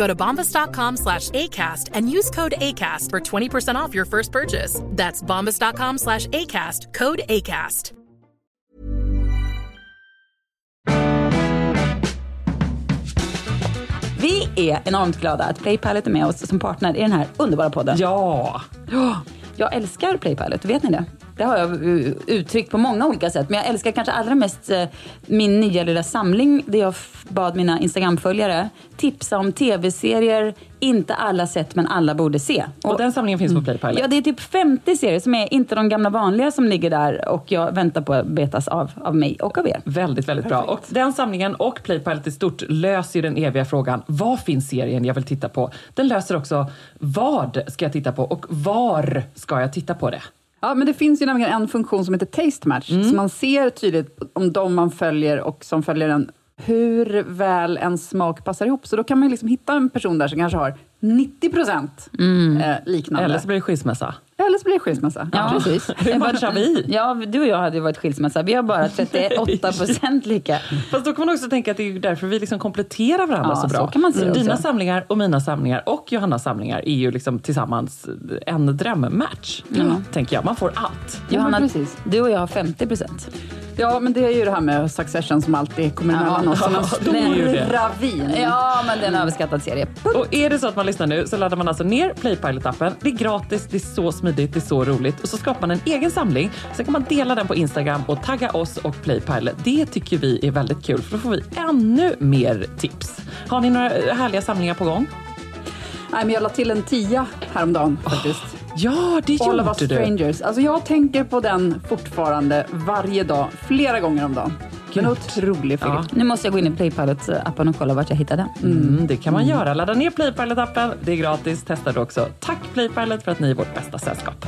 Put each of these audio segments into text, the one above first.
Go to bombas.com slash ACAST and use code ACAST for 20% off your first purchase. That's bombas.com slash ACAST, code ACAST. Vi är enormt glada att Playpilot är med oss som partner i den här underbara podden. Ja! Ja, Jag älskar Playpilot, vet ni det? Det har jag uh, uttryckt på många olika sätt. Men jag älskar kanske allra mest uh, min nya lilla samling där jag bad mina Instagram-följare tipsa om tv-serier inte alla sett men alla borde se. Och den samlingen finns på Playpilot. Ja, det är typ 50 serier som är inte de gamla vanliga som ligger där och jag väntar på att betas av, av mig och av er. Väldigt, väldigt bra. Och den samlingen och Playpilot i stort löser ju den eviga frågan, vad finns serien jag vill titta på? Den löser också, vad ska jag titta på och var ska jag titta på det? Ja, men det finns ju nämligen en funktion som heter Taste Match, så man ser tydligt om de man följer och som följer den, hur väl en smak passar ihop. Så då kan man liksom hitta en person där som kanske har 90 procent eh, liknande. Eller så blir det skilsmässa. Eller så blir det skilsmässa. Ja, precis. Hur matchar vi? Ja, du och jag hade ju varit skilsmässa. Vi har bara 38 procent lika. Fast då kan man också tänka att det är därför vi liksom kompletterar varandra Ja, så bra. så kan man se Dina också. samlingar och mina samlingar och Johannas samlingar är ju liksom tillsammans en drömmatch. Tänker jag. Man får allt. Johanna, precis. du och jag har 50 procent. Ja, men det är ju det här med Succession som alltid kommer emellan oss. Som en stor det. ravin. Ja, men det är en överskattad serie. Och är det så att man lyssnar nu så laddar man alltså ner Playpilot-appen. Det är gratis, det är så smidigt, det är så roligt. Och så skapar man en egen samling. Sen kan man dela den på Instagram och tagga oss och Playpilot. Det tycker vi är väldigt kul för då får vi ännu mer tips. Har ni några härliga samlingar på gång? Nej, men jag la till en tia häromdagen faktiskt. Ja, det All gjorde du. strangers. Alltså jag tänker på den fortfarande varje dag, flera gånger om dagen. En otrolig film. Ja. Nu måste jag gå in i Playpilot-appen och kolla vart jag hittar den. Mm, det kan man göra. Ladda ner Playpilot-appen. Det är gratis. Testa det också. Tack Playpilot för att ni är vårt bästa sällskap.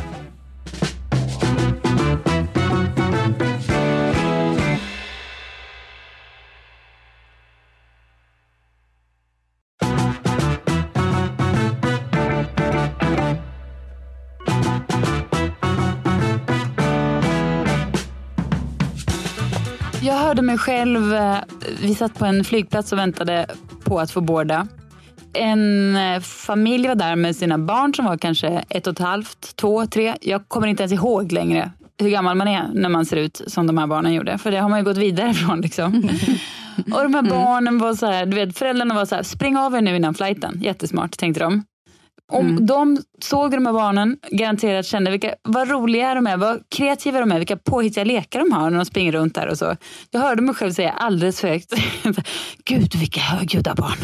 Hörde mig själv, eh, vi satt på en flygplats och väntade på att få båda. En eh, familj var där med sina barn som var kanske ett och ett halvt, två, tre. Jag kommer inte ens ihåg längre hur gammal man är när man ser ut som de här barnen gjorde. För det har man ju gått vidare ifrån. Liksom. Och de här barnen var så här, du vet föräldrarna var så här, spring av er nu innan flighten. Jättesmart tänkte de. Om de såg de här barnen, garanterat kände vilka, vad roliga de är, vad kreativa de är, vilka påhittiga lekar de har när de springer runt där och så. Jag hörde mig själv säga alldeles för högt, gud vilka högljudda barn.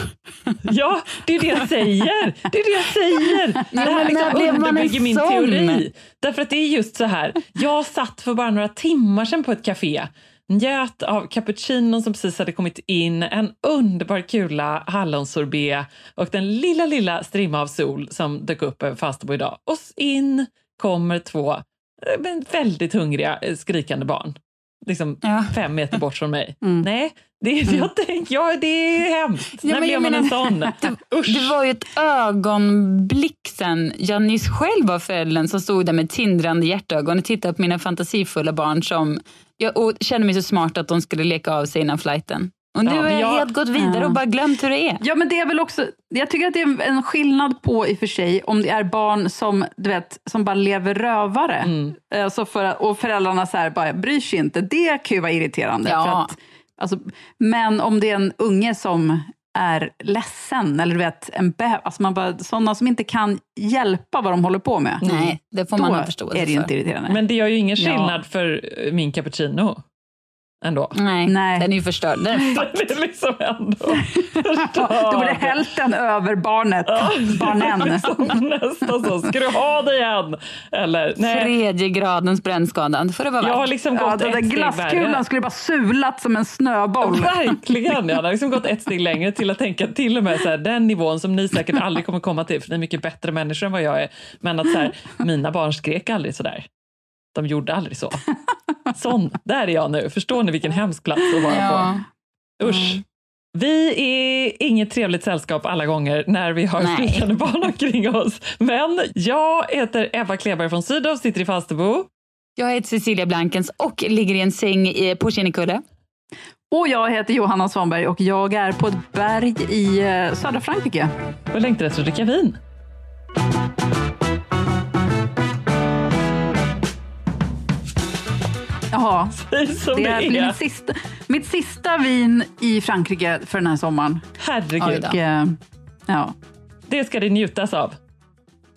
Ja, det är det jag säger. Det är det jag säger. Det här liksom underbygger min sån? teori. Därför att det är just så här. Jag satt för bara några timmar sedan på ett café njöt av cappuccino som precis hade kommit in, en underbar kula hallonsorbet och den lilla, lilla strimma av sol som dök upp över Falsterbo idag. Och in kommer två eh, väldigt hungriga, eh, skrikande barn. Liksom Ja. fem meter bort från mig. Nej, det, är- jag tänk, ja, det är hemskt. Ja, När blev man en sån? Det var ju ett ögonblick sen jag nyss själv var föräldern som stod där med tindrande hjärtögon och tittade på mina fantasifulla barn som Jag och kände mig så smart att de skulle leka av sig innan flighten. Och nu Ja, har jag jag- helt gått vidare och bara glömt hur det är. Ja, men det är väl också, jag tycker att det är en skillnad på i och för sig om det är barn som, du vet, som bara lever rövare. Mm. Eh, Så för, och föräldrarna så här bara bryr sig inte. Det kan ju vara irriterande. Ja. För att, alltså, men om det är en unge som är ledsen, eller du vet, en be- alltså man bara, sådana som inte kan hjälpa vad de håller på med. Nej, det får man Då ha förståelse är det ju för. inte irriterande. Men det gör ju ingen Ja. skillnad för eh, min cappuccino. Ändå. Nej, Nej. den är ju förstörd. Den är Det är liksom ändå Då blir det hälften över barnet, barnen. liksom nästan så. Ska du ha det igen? Eller nej. tredje gradens brännskada. Det får det vara Jag har värt. liksom Ja, gått den där ett steg glasskulan skulle bara sulat som en snöboll. Verkligen, jag har liksom gått ett steg längre till att tänka till och med så här, den nivån som ni säkert aldrig kommer komma till, för ni är mycket bättre människor än vad jag är. Men att så här, mina barn skrek aldrig så där. De gjorde aldrig så. Sån, där är jag nu. Förstår ni vilken hemsk plats att vara Ja. på? Usch. Vi är inget trevligt sällskap alla gånger när vi har skrikande barn omkring oss. Men jag heter Eva Kleberg från Sydow, sitter i Falsterbo. Jag heter Cecilia Blankens och ligger i en säng i- på Kinnekulle. Och jag heter Johanna Svanberg och jag är på ett berg i eh, södra Frankrike. och längtar efter att dricka vin. Jaha, Säg som det det är är. mitt sista, mitt sista vin i Frankrike för den här sommaren. Herregud. Och, eh, ja, det ska det njutas av.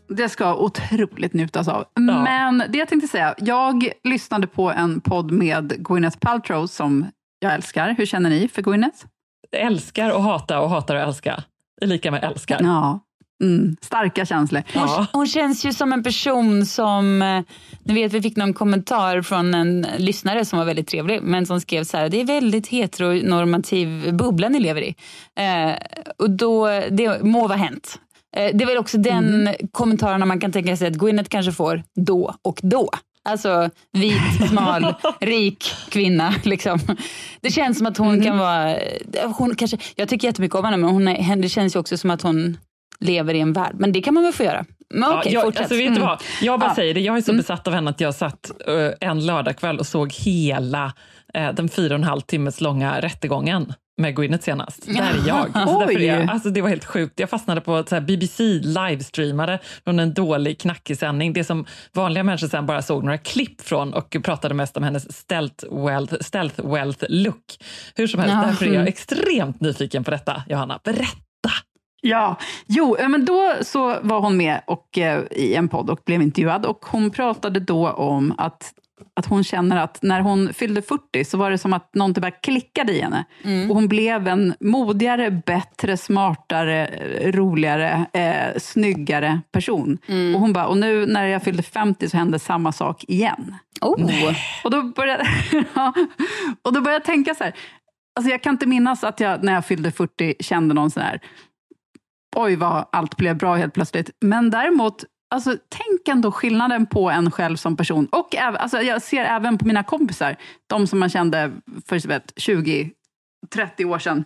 det ska otroligt njutas av. Men det jag tänkte säga, jag lyssnade på en podd med Gwyneth Paltrow som jag älskar. Hur känner ni för Gwyneth? Älskar och hata och hatar och älska. Lika med älskar. Ja, mm, starka känslor. Ja. Hon känns ju som en person som, eh, ni vet vi fick någon kommentar från en lyssnare som var väldigt trevlig, men som skrev så här, det är väldigt heteronormativ bubbla ni lever i. Eh, och då, det må vara hänt. Eh, det är väl också den kommentaren man kan tänka sig att Gwyneth kanske får då och då. Alltså vit, smal, rik kvinna. Liksom. Det känns som att hon kan vara... Hon kanske, jag tycker jättemycket om henne, men hon är, det känns ju också som att hon lever i en värld. Men det kan man väl få göra. Men Ja, okej, jag, fortsätt. alltså, vet du vad? Jag bara Ja. säger det, jag är så besatt av henne att jag satt eh, en lördagkväll och såg hela eh, den fyra och en halv timmes långa rättegången med Gwyneth senast. Där är jag. Alltså, därför är jag Oj. alltså, det var helt sjukt. Jag fastnade på så BBC livestreamade från en dålig knackig sändning. Det som vanliga människor sen bara såg några klipp från och pratade mest om hennes stealth wealth, stealth wealth look. Hur som helst, Ja. därför är jag extremt nyfiken på detta. Johanna, berätta! Ja, jo, eh, men då så var hon med och, eh, i en podd och blev intervjuad och hon pratade då om att, att hon känner att när hon fyllde 40 så var det som att någonting bara klickade i henne. Och hon blev en modigare, bättre, smartare, roligare, eh, snyggare person. Och hon bara, och nu när jag fyllde 50 så hände samma sak igen. Oh. Och då började, ja, och då började jag tänka så här, alltså jag kan inte minnas att jag när jag fyllde 40 kände någon sån här, oj vad allt blev bra helt plötsligt. Men däremot, alltså, tänk ändå skillnaden på en själv som person. Och äv- alltså, jag ser även på mina kompisar, de som man kände för så vet, 20-30 år sedan,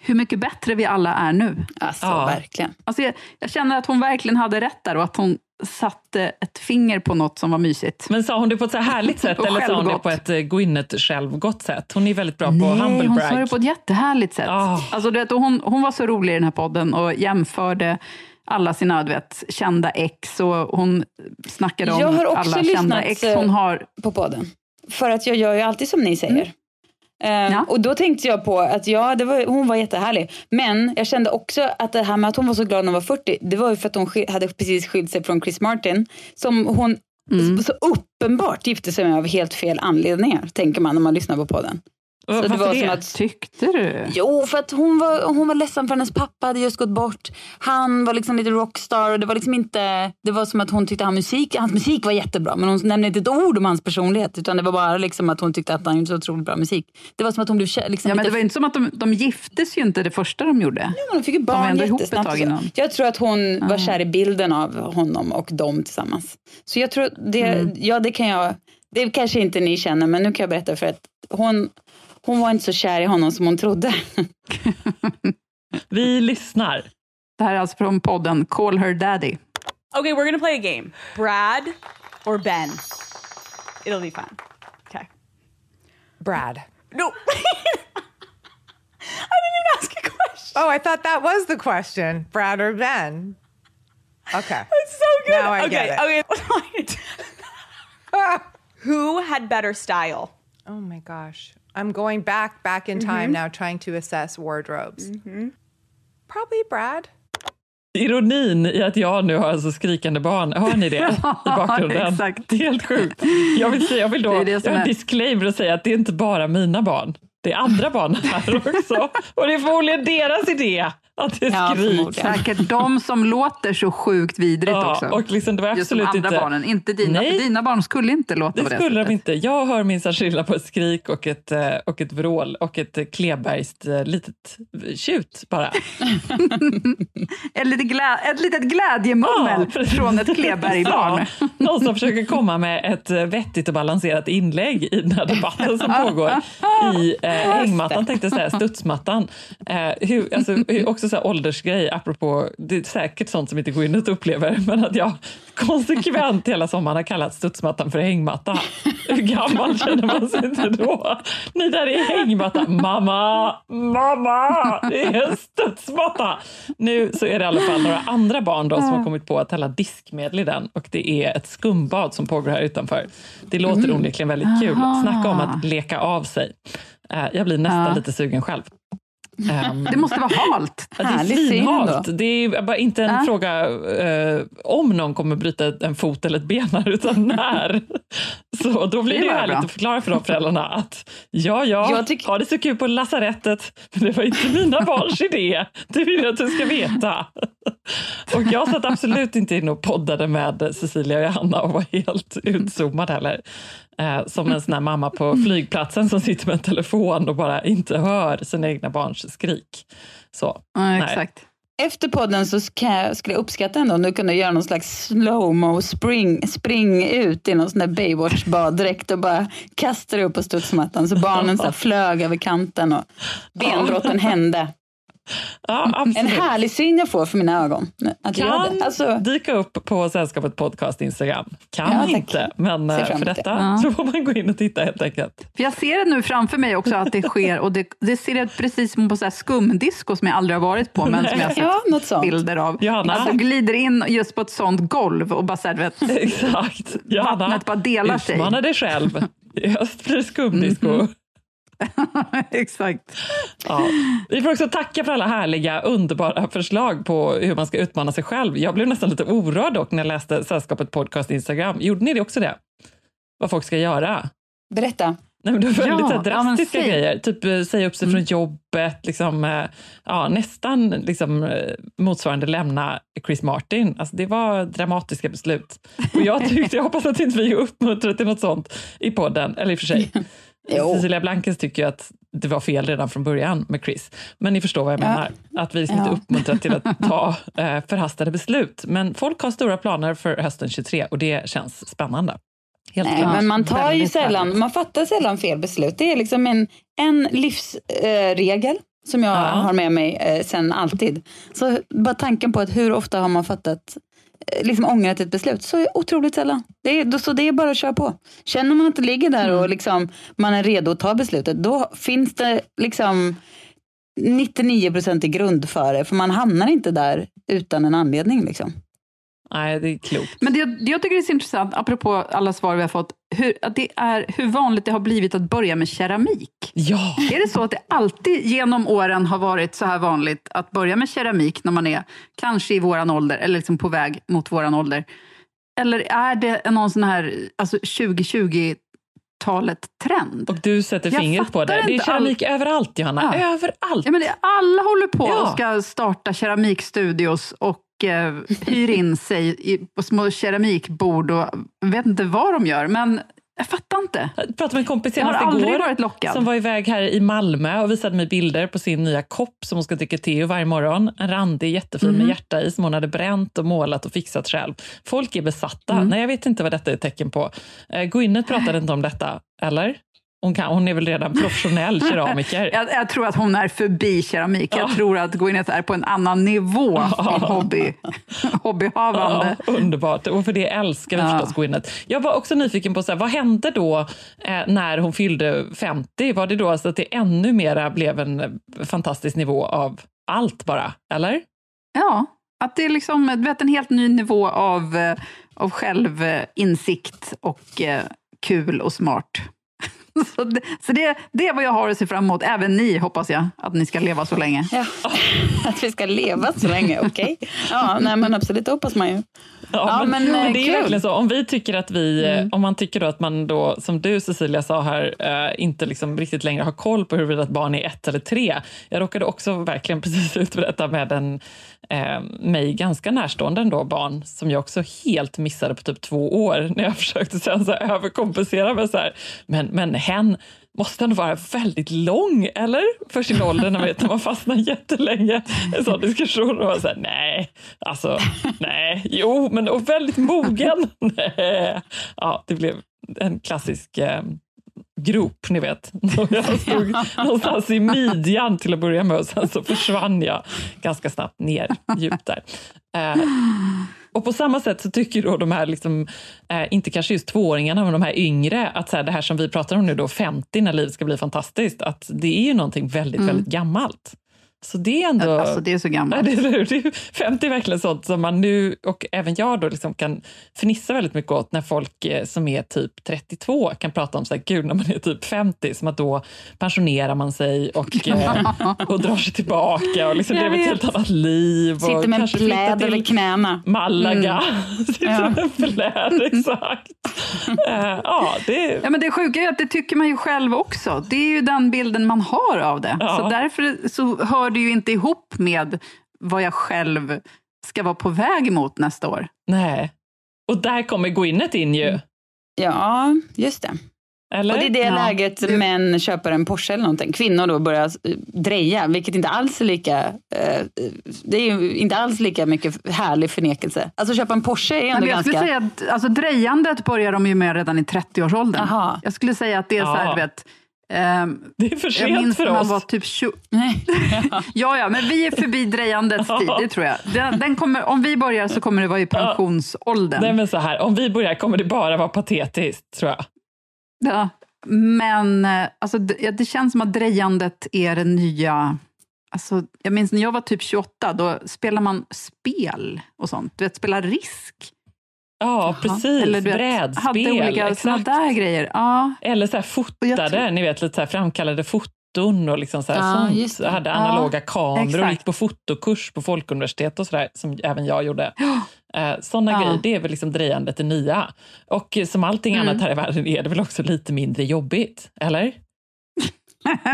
hur mycket bättre vi alla är nu. Alltså Ja. verkligen. Alltså, jag, jag känner att hon verkligen hade rätt där och att hon satte ett finger på något som var mysigt. Men sa hon det på ett så här härligt sätt eller sa hon det självgott. på ett eh, Gwyneth-självgott sätt? Hon är väldigt bra på Nej, humble hon brag. sa det på ett jättehärligt sätt. Ah. Alltså, du vet, hon, hon var så rolig i den här podden och jämförde alla sina du vet, kända ex och hon snackade om alla kända ex eh, hon har. på podden. För att jag gör ju alltid som ni säger. Eh, Ja. Och då tänkte jag på att ja, var, hon var jättehärlig. Men jag kände också att det här med att hon var så glad när hon var 40, det var ju för att hon hade precis skilt sig från Chris Martin. Som hon så uppenbart gifte sig med av helt fel anledningar, tänker man när man lyssnar på podden. Så det varför var det? som att Tyckte du? Jo, för att hon var, hon var ledsen för hennes pappa hade just gått bort. Han var liksom lite rockstar och det var liksom inte... Det var som att hon tyckte han musik, hans musik var jättebra men hon nämnde inte ett ord om hans personlighet utan det var bara liksom att hon tyckte att han gjorde så otroligt bra musik. Det var som att hon blev liksom Ja, men lite... det var inte som att de, de giftes ju inte det första de gjorde. Hon fick ju barn ihop jättesnabbt. så. innan. Jag tror att hon var kär i bilden av honom och dem tillsammans. Så jag tror det, Mm. ja det kan jag, det kanske inte ni känner men nu kan jag berätta för att hon, hon var inte så kär i honom som hon trodde. Vi lyssnar. Det här är alltså från podden Call Her Daddy. Okay, we're gonna play a game. Brad or Ben? It'll be fun. Okay. Brad. No. I didn't even ask a question. Oh, I thought that was the question. Brad or Ben? Okay. It's so good. Now I okay, get it. okay. Who had better style? Oh my gosh. I'm going back back in time now trying to assess wardrobes. Probably Brad. Ironin i att jag nu har alltså skrikande barn, hör ni det i bakgrunden? exakt. Det är helt sjukt. Jag vill, säga, jag vill då Det det en är- disclaimer och säga att det är inte bara mina barn. Det är andra barn här också. Och det är förmodligen deras idé att det Ja, skriks. Säkert de som låter så sjukt vidrigt Ja, också. och liksom, det var Just de absolut andra inte... barnen, inte dina. Nej. Dina barn skulle inte låta Det på det skulle sättet. de inte. Jag hör minsann skillnad på ett skrik och ett, eh, och ett vrål och ett eh, Klebergskt eh, litet tjut bara. Ett litet, glä, ett litet glädjemummel Ja, från ett Kleberg-barn. Ja, någon som försöker komma med ett vettigt och balanserat inlägg i den här debatten som pågår i eh, hängmattan, tänkte jag säga, studsmattan. Eh, hur, alltså, hur, också så här åldersgrej, apropå, det är säkert sånt som inte Gwyneth upplever, men att jag konsekvent hela sommaren har kallat studsmattan för hängmatta. Hur gammal känner man sig inte då? Ni där är hängmatta. Mamma, mamma, det är en studsmatta. Nu så är det i alla fall några andra barn då som har kommit på att hälla diskmedel i den och det är ett skumbad som pågår här utanför. Det låter onekligen väldigt kul. Snacka om att leka av sig. Eh, Jag blir nästan Ja. lite sugen själv. Ehm, Det måste vara halt. Ja, det är svinhalt. Det är bara inte en Ja. fråga eh, om någon kommer bryta en fot eller ett ben här, utan när. Så då blir Det det, härligt bra. att förklara för de föräldrarna att ja, ja, tycker- ha det så kul på lasarettet, men det var inte mina barns idé. Det vill jag att du ska veta. Och jag satt absolut inte in och poddade med Cecilia och Johanna och var helt utzoomad heller. Eh, som en sån här mamma på flygplatsen som sitter med en telefon och bara inte hör sina egna barns skrik. Så. Ja, Nej. exakt. Efter podden så ska jag, skulle jag uppskatta ändå om du kunde göra någon slags slowmo spring, spring ut i någon sån där Baywatch-baddräkt och bara kasta dig upp på studsmattan så barnen så flög över kanten och benbrotten hände. Ja, En härlig syn jag får för mina ögon. Att kan det. Alltså, dyka upp på Sällskapet Podcast Instagram. Kan Ja, inte, men eh, för detta det. så får man gå in och titta helt enkelt. För jag ser det nu framför mig också att det sker och det, det ser ut precis som på så här skumdisco som jag aldrig har varit på men som jag har sett ja, något sånt. bilder av. Johanna? Alltså glider in just på ett sånt golv och bara så här, vet, Exakt. Johanna, Vattnet bara delar sig. utmana dig själv. I höst blir det skumdisco. Exakt. Ja. Vi får också tacka för alla härliga, underbara förslag på hur man ska utmana sig själv. Jag blev nästan lite orörd dock när jag läste Sällskapet Podcast Instagram. Gjorde ni det också det? Vad folk ska göra? berätta. Nej, men det var väldigt Ja, ja, drastiska säg. grejer. Typ eh, säga upp sig från jobbet, liksom, eh, ja, nästan liksom, eh, motsvarande lämna Chris Martin. Alltså, det var dramatiska beslut. Och jag tyckte, jag hoppas att inte vi uppmuntrar till något sånt i podden, eller i och för sig. Jo. Cecilia Blankens tycker ju att det var fel redan från början med Chris. Men ni förstår vad jag Ja. menar. Att vi inte Ja. uppmuntra till att ta eh, förhastade beslut. Men folk har stora planer för hösten 23 och det känns spännande. Helt Nej, klart. men man tar ju sällan, man fattar sällan fel beslut. Det är liksom en, en livsregel som jag Ja. har med mig eh, sen alltid. Så bara tanken på att hur ofta har man fattat eh, liksom ångrat ett beslut, så är otroligt sällan. Det är, då- så det är bara att köra på. Känner man att det ligger där Mm. och liksom, man är redo att ta beslutet, då finns det liksom 99 procent i grund för det, för man hamnar inte där utan en anledning. Liksom. Nej, det är klokt. Men det, det jag tycker är så intressant, apropå alla svar vi har fått, hur, att det är hur vanligt det har blivit att börja med keramik. Ja, Är det så att det alltid genom åren har varit så här vanligt att börja med keramik när man är kanske i våran ålder, eller liksom på väg mot våran ålder? Eller är det någon sån här alltså 2020-talet trend? och du sätter Jag fingret på det. Det är keramik överallt, Johanna. Ja. Överallt. Ja, men det, alla håller på Ja. och ska starta keramikstudios och eh, hyr in sig i, på små keramikbord och vet inte vad de gör, men jag fattar inte. Jag pratade med en kompis senast igår som var iväg här i Malmö och visade mig bilder på sin nya kopp som hon ska dricka te ur varje morgon. En randig, jättefin Mhm. med hjärta i som hon hade bränt och målat och fixat själv. Folk är besatta. Mm. Nej, jag vet inte vad detta är ett tecken på. Eh, Gwyneth pratade inte om detta, eller? Hon, kan, hon är väl redan professionell keramiker. Jag, jag tror att hon är förbi keramik. Jag tror att Gwyneth är på en annan nivå i hobby, hobbyhavande. Underbart, och för det älskar vi Ja. förstås Gwyneth. Jag var också nyfiken på så här, vad hände då eh, när hon fyllde 50? Var det då alltså att det ännu mera blev en fantastisk nivå av allt bara, eller? Ja, att det är liksom du vet, en helt ny nivå av, eh, av självinsikt och eh, kul och smart. Så, det, så det, det är vad jag har att se fram emot. Även ni, hoppas jag, att ni ska leva så länge. Ja. Att vi ska leva så länge, okej. Ja, nej men absolut, det hoppas man ju. Ja, men, eh, det är verkligen så. Om vi tycker att vi, eh, om man tycker då att man då, som du Cecilia sa här, eh, inte liksom riktigt längre har koll på huruvida ett barn är ett eller tre. Jag råkade också verkligen precis ut för detta med en eh, mig ganska närstående ändå barn som jag också helt missade på typ två år när jag försökte sen så överkompensera med så här, men, men hen måste ändå vara väldigt lång, eller? För sin ålder, när man, vet, när man fastnar jättelänge i en sån diskussion. Och man säger nej, alltså, nej, jo, men och väldigt mogen. Nej. Ja, det blev en klassisk eh, grop, ni vet. Jag stod någonstans i midjan till att börja med och sen så försvann jag ganska snabbt ner djupt där. Eh, och på samma sätt så tycker då de här, liksom, eh, inte kanske just tvååringarna, men de här yngre, att så här, det här som vi pratar om nu då, 50 när livet ska bli fantastiskt, att det är ju någonting väldigt, väldigt gammalt. Så det är ändå... Alltså, det är så Ja, gammalt. det, är, det är 50 är verkligen sånt som man nu, och även jag då, liksom kan fnissa väldigt mycket åt när folk eh, som är typ 32 kan prata om så här, gud när man är typ 50, som att då pensionerar man sig och, eh, och drar sig tillbaka och liksom lever ett helt annat liv. Sitter och med en pläd över knäna. Malaga. Sitter Ja. med en pläd, exakt. Eh, ja, det Ja, men det sjuka är att det tycker man ju själv också. Det är ju den bilden man har av det. Ja. Så därför så hör det ju inte ihop med vad jag själv ska vara på väg mot nästa år. Nej. Och där kommer Gwyneth in ju. Ja, just det. Eller? Och det är det Ja. läget män köper en Porsche eller någonting. Kvinnor då börjar eh, dreja, vilket inte alls är lika... Eh, det är ju inte alls lika mycket härlig förnekelse. Alltså köpa en Porsche är Nej, ändå men jag ganska... skulle säga att alltså, drejandet börjar de ju med redan i 30-årsåldern. Jaha. Jag skulle säga att det är så här, Ja. du vet, ehm, det är för jag sent minns för man oss. var typ 20... Nej. Ja, ja, men vi är förbi drejandets tid, det tror jag. Den, den kommer, om vi börjar så kommer det vara i pensionsåldern. Nej, men så här, om vi börjar kommer det bara vara patetiskt, tror jag. Ja, men eh, alltså, det, det känns som att drejandet är det nya... Alltså, jag minns när jag var typ 28, då spelar man spel och sånt. Du vet, spela risk. Ja, precis. Eller du vet, Brädspel. hade olika exakt. där grejer. Ja, Eller så här fotade, tror- ni vet, lite så här framkallade foton och liksom så här Ja, sånt. just det. Hade Ja, analoga kameror och gick på fotokurs på Folkuniversitetet och sådär, som även jag gjorde. Eh, Sådana Ja. grejer, det är väl liksom drejandet det nya. Och som allting Mm. annat här i världen är det väl också lite mindre jobbigt, eller?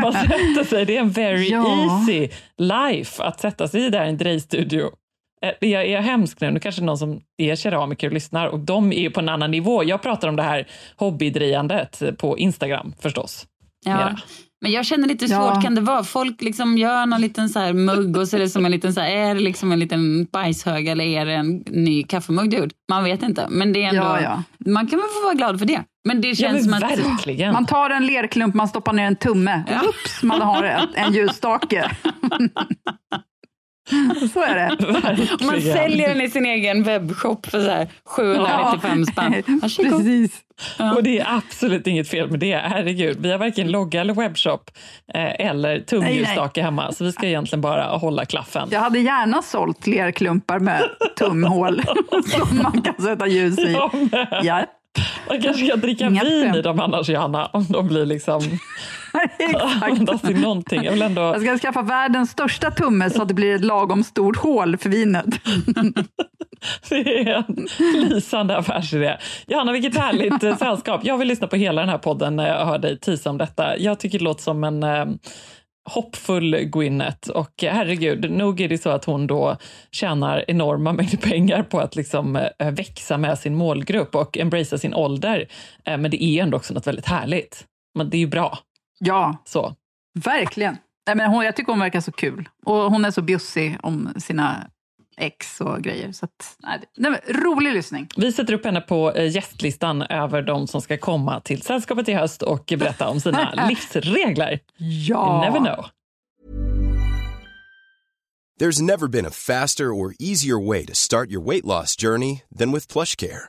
Man sätter sig, det är en very Ja. easy life att sätta sig där i en drejstudio. Eh, Är jag, är jag hemsk nu? Nu kanske någon som är keramiker och lyssnar och de är ju på en annan nivå. Jag pratar om det här hobbydrejandet på Instagram förstås. Ja. Mera. Men jag känner lite Ja. svårt kan det vara. Folk liksom gör någon liten så här mugg och så är det som en liten så här, är det liksom en liten bajshög eller är det en ny kaffemugg du gjort? Man vet inte. Men det är ändå, Ja, ja. man kan väl få vara glad för det. Men det Ja, känns men som att... verkligen. man tar en lerklump, man stoppar ner en tumme. Ja. Oops, man har en, en ljusstake. så är det. Verkligen. Man säljer den i sin egen webbshop för så här 795 spänn. Varsågod. Precis. Och det är absolut inget fel med det. Herregud, vi har varken logga eller webbshop eh, eller tumljusstake hemma, så vi ska egentligen bara hålla klaffen. Jag hade gärna sålt lerklumpar med tumhål som man kan sätta ljus i. Ja, Ja, Man kanske kan dricka Inga vin i dem annars, Johanna, om de blir liksom exakt. i någonting. Jag vill ändå... Jag ska skaffa världens största tumme så att det blir ett lagom stort hål för vinet. Det är en lysande affärsidé. Johanna, vilket härligt eh, sällskap. Jag vill lyssna på hela den här podden när jag hör dig tisa om detta. Jag tycker det låter som en eh, hoppfull Gwyneth och herregud, nog är det så att hon då tjänar enorma mängder pengar på att liksom eh, växa med sin målgrupp och embracea sin ålder. Men det är ändå också något väldigt härligt. Men det är ju bra. Ja, Så. verkligen. Nej, men hon, jag tycker hon verkar så kul. Och hon är så bjussig om sina ex och grejer. Så att, nej, nej, rolig lyssning. Vi sätter upp henne på eh, gästlistan över de som ska komma till Sällskapet i höst och berätta om sina livsregler. Ja. You never know. There's never been a faster or easier way to start your weight loss journey than with PlushCare.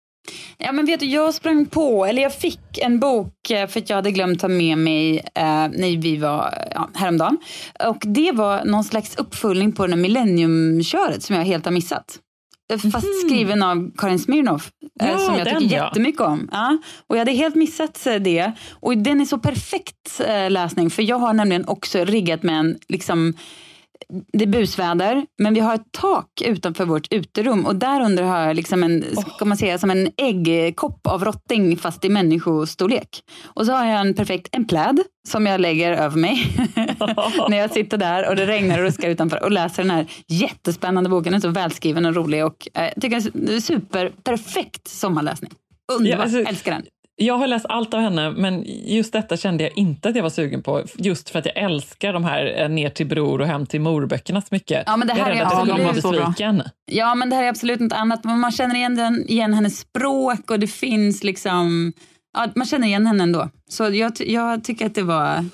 Ja, men vet du, jag sprang på, eller jag fick en bok eh, för att jag hade glömt ta med mig eh, när vi var ja, häromdagen. Och det var någon slags uppföljning på den här millenniumköret som jag helt har missat. Eh, Fast skriven av Karin Smirnoff, eh, Ja, som jag den, tycker ja. jättemycket om. Ja, och jag hade helt missat eh, det. Och den är så perfekt eh, läsning, för jag har nämligen också riggat med en liksom, det är busväder, men vi har ett tak utanför vårt uterum och där under har jag liksom en, ska man säga, som en äggkopp av rotting fast i människostorlek. Och så har jag en perfekt en pläd som jag lägger över mig när jag sitter där och det regnar och ruskar utanför och läser den här jättespännande boken. Den är så välskriven och rolig och eh, jag tycker det är super perfekt sommarläsning. Underbart, Ja, alltså- älskar den. Jag har läst allt av henne, men just detta kände jag inte att jag var sugen på. Just för att jag älskar de här eh, ner till bror och hem till mor-böckerna så mycket. Ja, men det här jag är rädd att jag skulle bra. besviken. Ja, men det här är absolut något annat. Men man känner igen, den, igen hennes språk och det finns liksom... Ja, man känner igen henne ändå. Så jag, jag tycker att det var...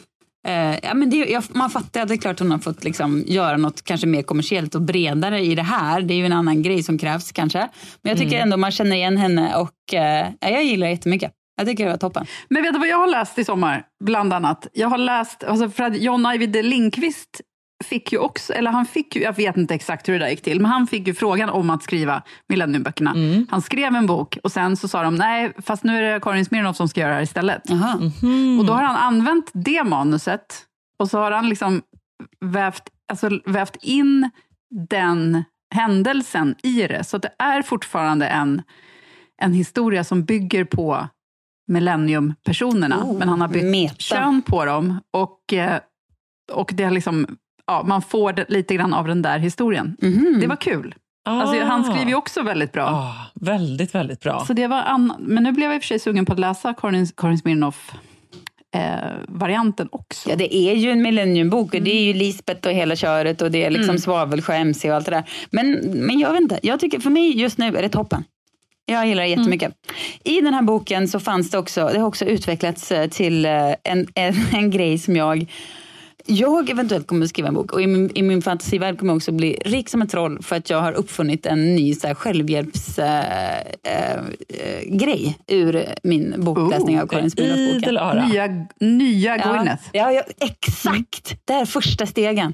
Eh, ja, men det, jag, man fattar att det är klart hon har fått liksom göra något kanske mer kommersiellt och bredare i det här. Det är ju en annan grej som krävs kanske. Men jag tycker Mm. ändå man känner igen henne och eh, ja, jag gillar det jättemycket. Jag tycker det var toppen. Men vet du vad jag har läst i sommar? Bland annat. Jag har läst, alltså för att John Ajvide Lindqvist fick ju också, eller han fick ju, jag vet inte exakt hur det där gick till, men han fick ju frågan om att skriva Millenniumböckerna. Han skrev en bok och sen så sa de, nej, fast nu är det Karin Smirnoff som ska göra det här istället. Och då har han använt det manuset och så har han liksom vävt, alltså vävt in den händelsen i det. Så det är fortfarande en, en historia som bygger på millenniumpersonerna. Oh, men han har bytt meta. kön på dem. Och, eh, och det är liksom, ja, man får det, lite grann av den där historien. Mhm. Det var kul. Alltså, han Ah. skriver ju också väldigt bra. Ah, väldigt, väldigt bra. Så det var men nu blev jag i och för sig sugen på att läsa Karin, Karin Smirnoff eh, varianten också. Ja, det är ju en millenniumbok och det är ju Lisbeth och hela köret och det är liksom Mm. Svavelsjö MC och allt det där. Men, men jag vet inte, jag tycker för mig just nu är det toppen. Jag gillar det jättemycket. I den här boken så fanns det också, det har också utvecklats eh, till eh, en, en, en grej som jag jag eventuellt kommer att skriva en bok och i min, i min fantasivärld kommer jag också bli rik som ett troll för att jag har uppfunnit en ny självhjälpsgrej äh, äh, grej ur min bokläsning av Karin. Idel öra. Nya, nya Ja, Gwyneth. ja, ja, exakt. Det här är första stegen.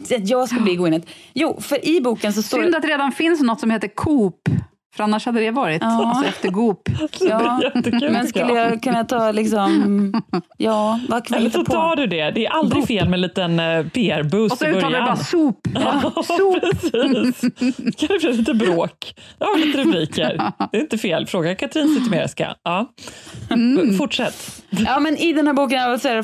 Att jag ska bli Gwyneth. Jo, för i boken så står Synd att det redan finns något som heter Coop För annars hade det varit Ja. alltså, efter Goop. Ja, men skulle jag kunna ta liksom, ja, vad kan vi Eller så på? tar du det. Det är aldrig fel med en liten eh, PR-boost Och så i början. uttalar du bara sop. Ja, precis. Kan det bli lite bråk? Vi lite rubriker. Det är inte fel. Fråga Katrin Zytomierska. Ja. Fortsätt. Ja, men i den här boken så är